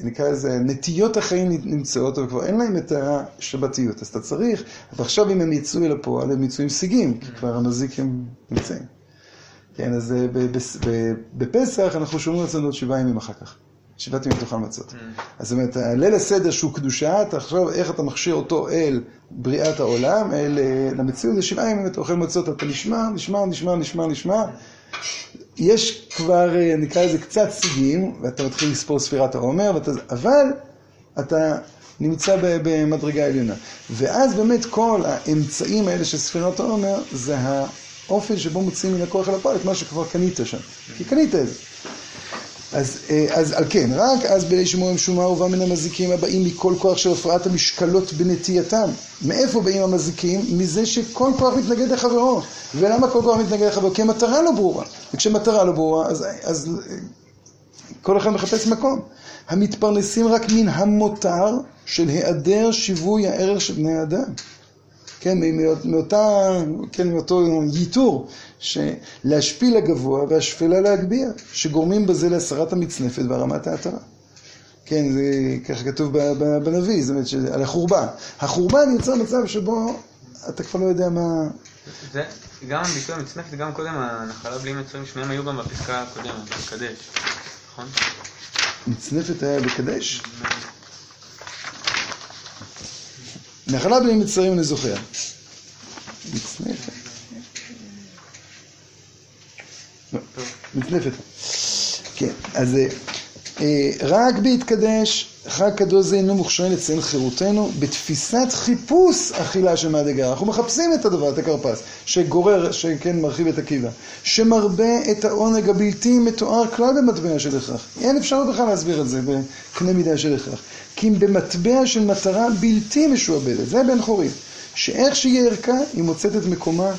נקרא לזה, נטיות החיים נמצאות, אבל כבר אין להם את השבתיות. אז אתה צריך, ועכשיו אם הם יצאו אל הפועל, הם יצאו עם סיגים, כי כבר המזיק הם נמצאים. כן, אז אה, בפסח אנחנו שומרים אצלנו עוד שבעה ימים אחר כך. שבעת ימים תאכל מצות. אז זאת אומרת, ליל הסדר שהוא קדושה, אתה עכשיו איך אתה מכשיר אותו אל בריאת העולם, אל אה, למציאות, זה שבעה ימים אתה אוכל מצות, אתה נשמע, נשמע, נשמע, נשמע, נשמע. יש כבר, אה, נקרא לזה קצת סיגים, ואתה מתחיל לספור ספירת העומר, ואתה, אבל אתה נמצא במדרגה עליונה. ואז באמת כל האמצעים האלה של ספירת העומר, זה האופן שבו מוציאים מן הכוח אל הפועל את מה שכבר קנית שם. כי קנית את זה. אז, אה, אז על כן, רק אז בלי שמורים שומה ובא מן המזיקים הבאים מכל כוח של הפרעת המשקלות בנטייתם. מאיפה באים המזיקים? מזה שכל כוח מתנגד לחברו. ולמה כל כוח מתנגד לחברו? כי המטרה לא ברורה. וכשמטרה לא ברורה, אז, אז אה, כל אחד מחפש מקום. המתפרנסים רק מן המותר של היעדר שיווי הערך של בני האדם. כן, מא- מאותה, כן, מאותו ייתור, שלהשפיל לגבוה והשפלה להגביה, שגורמים בזה להסרת המצנפת והרמת העטרה. כן, זה ככה כתוב בנביא, זאת אומרת, על החורבן. החורבן יוצר מצב שבו אתה כבר לא יודע מה... זה, גם הביטוי המצנפת, גם קודם הנחלה בלי מצרים, שניהם היו גם בפסקה הקודמת, בקדש, נכון? מצנפת היה בקדש? נחלה בלי מצרים אני זוכר. מצנפת. מצנפת. כן, אז אה, אה, רק בהתקדש, חג קדוש זה אינו מוכשרים לציין חירותנו, בתפיסת חיפוש אכילה של מהדגר. אנחנו מחפשים את הדבר, את הכרפס, שגורר, שכן מרחיב את הקיבה, שמרבה את העונג הבלתי מתואר כלל במטבע של הכרח. אין אפשרות בכלל להסביר את זה בקנה מידה של הכרח. כי אם במטבע של מטרה בלתי משועבדת, זה בן חורים, שאיך שיהיה ערכה, היא מוצאת את מקומה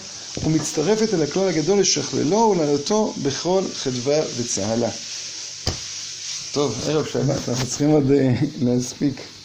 ומצטרפת אל הכלל הגדול לשכללו ולעלותו בכל חדווה וצהלה. טוב, ערב שבת, אנחנו צריכים עוד אה, להספיק.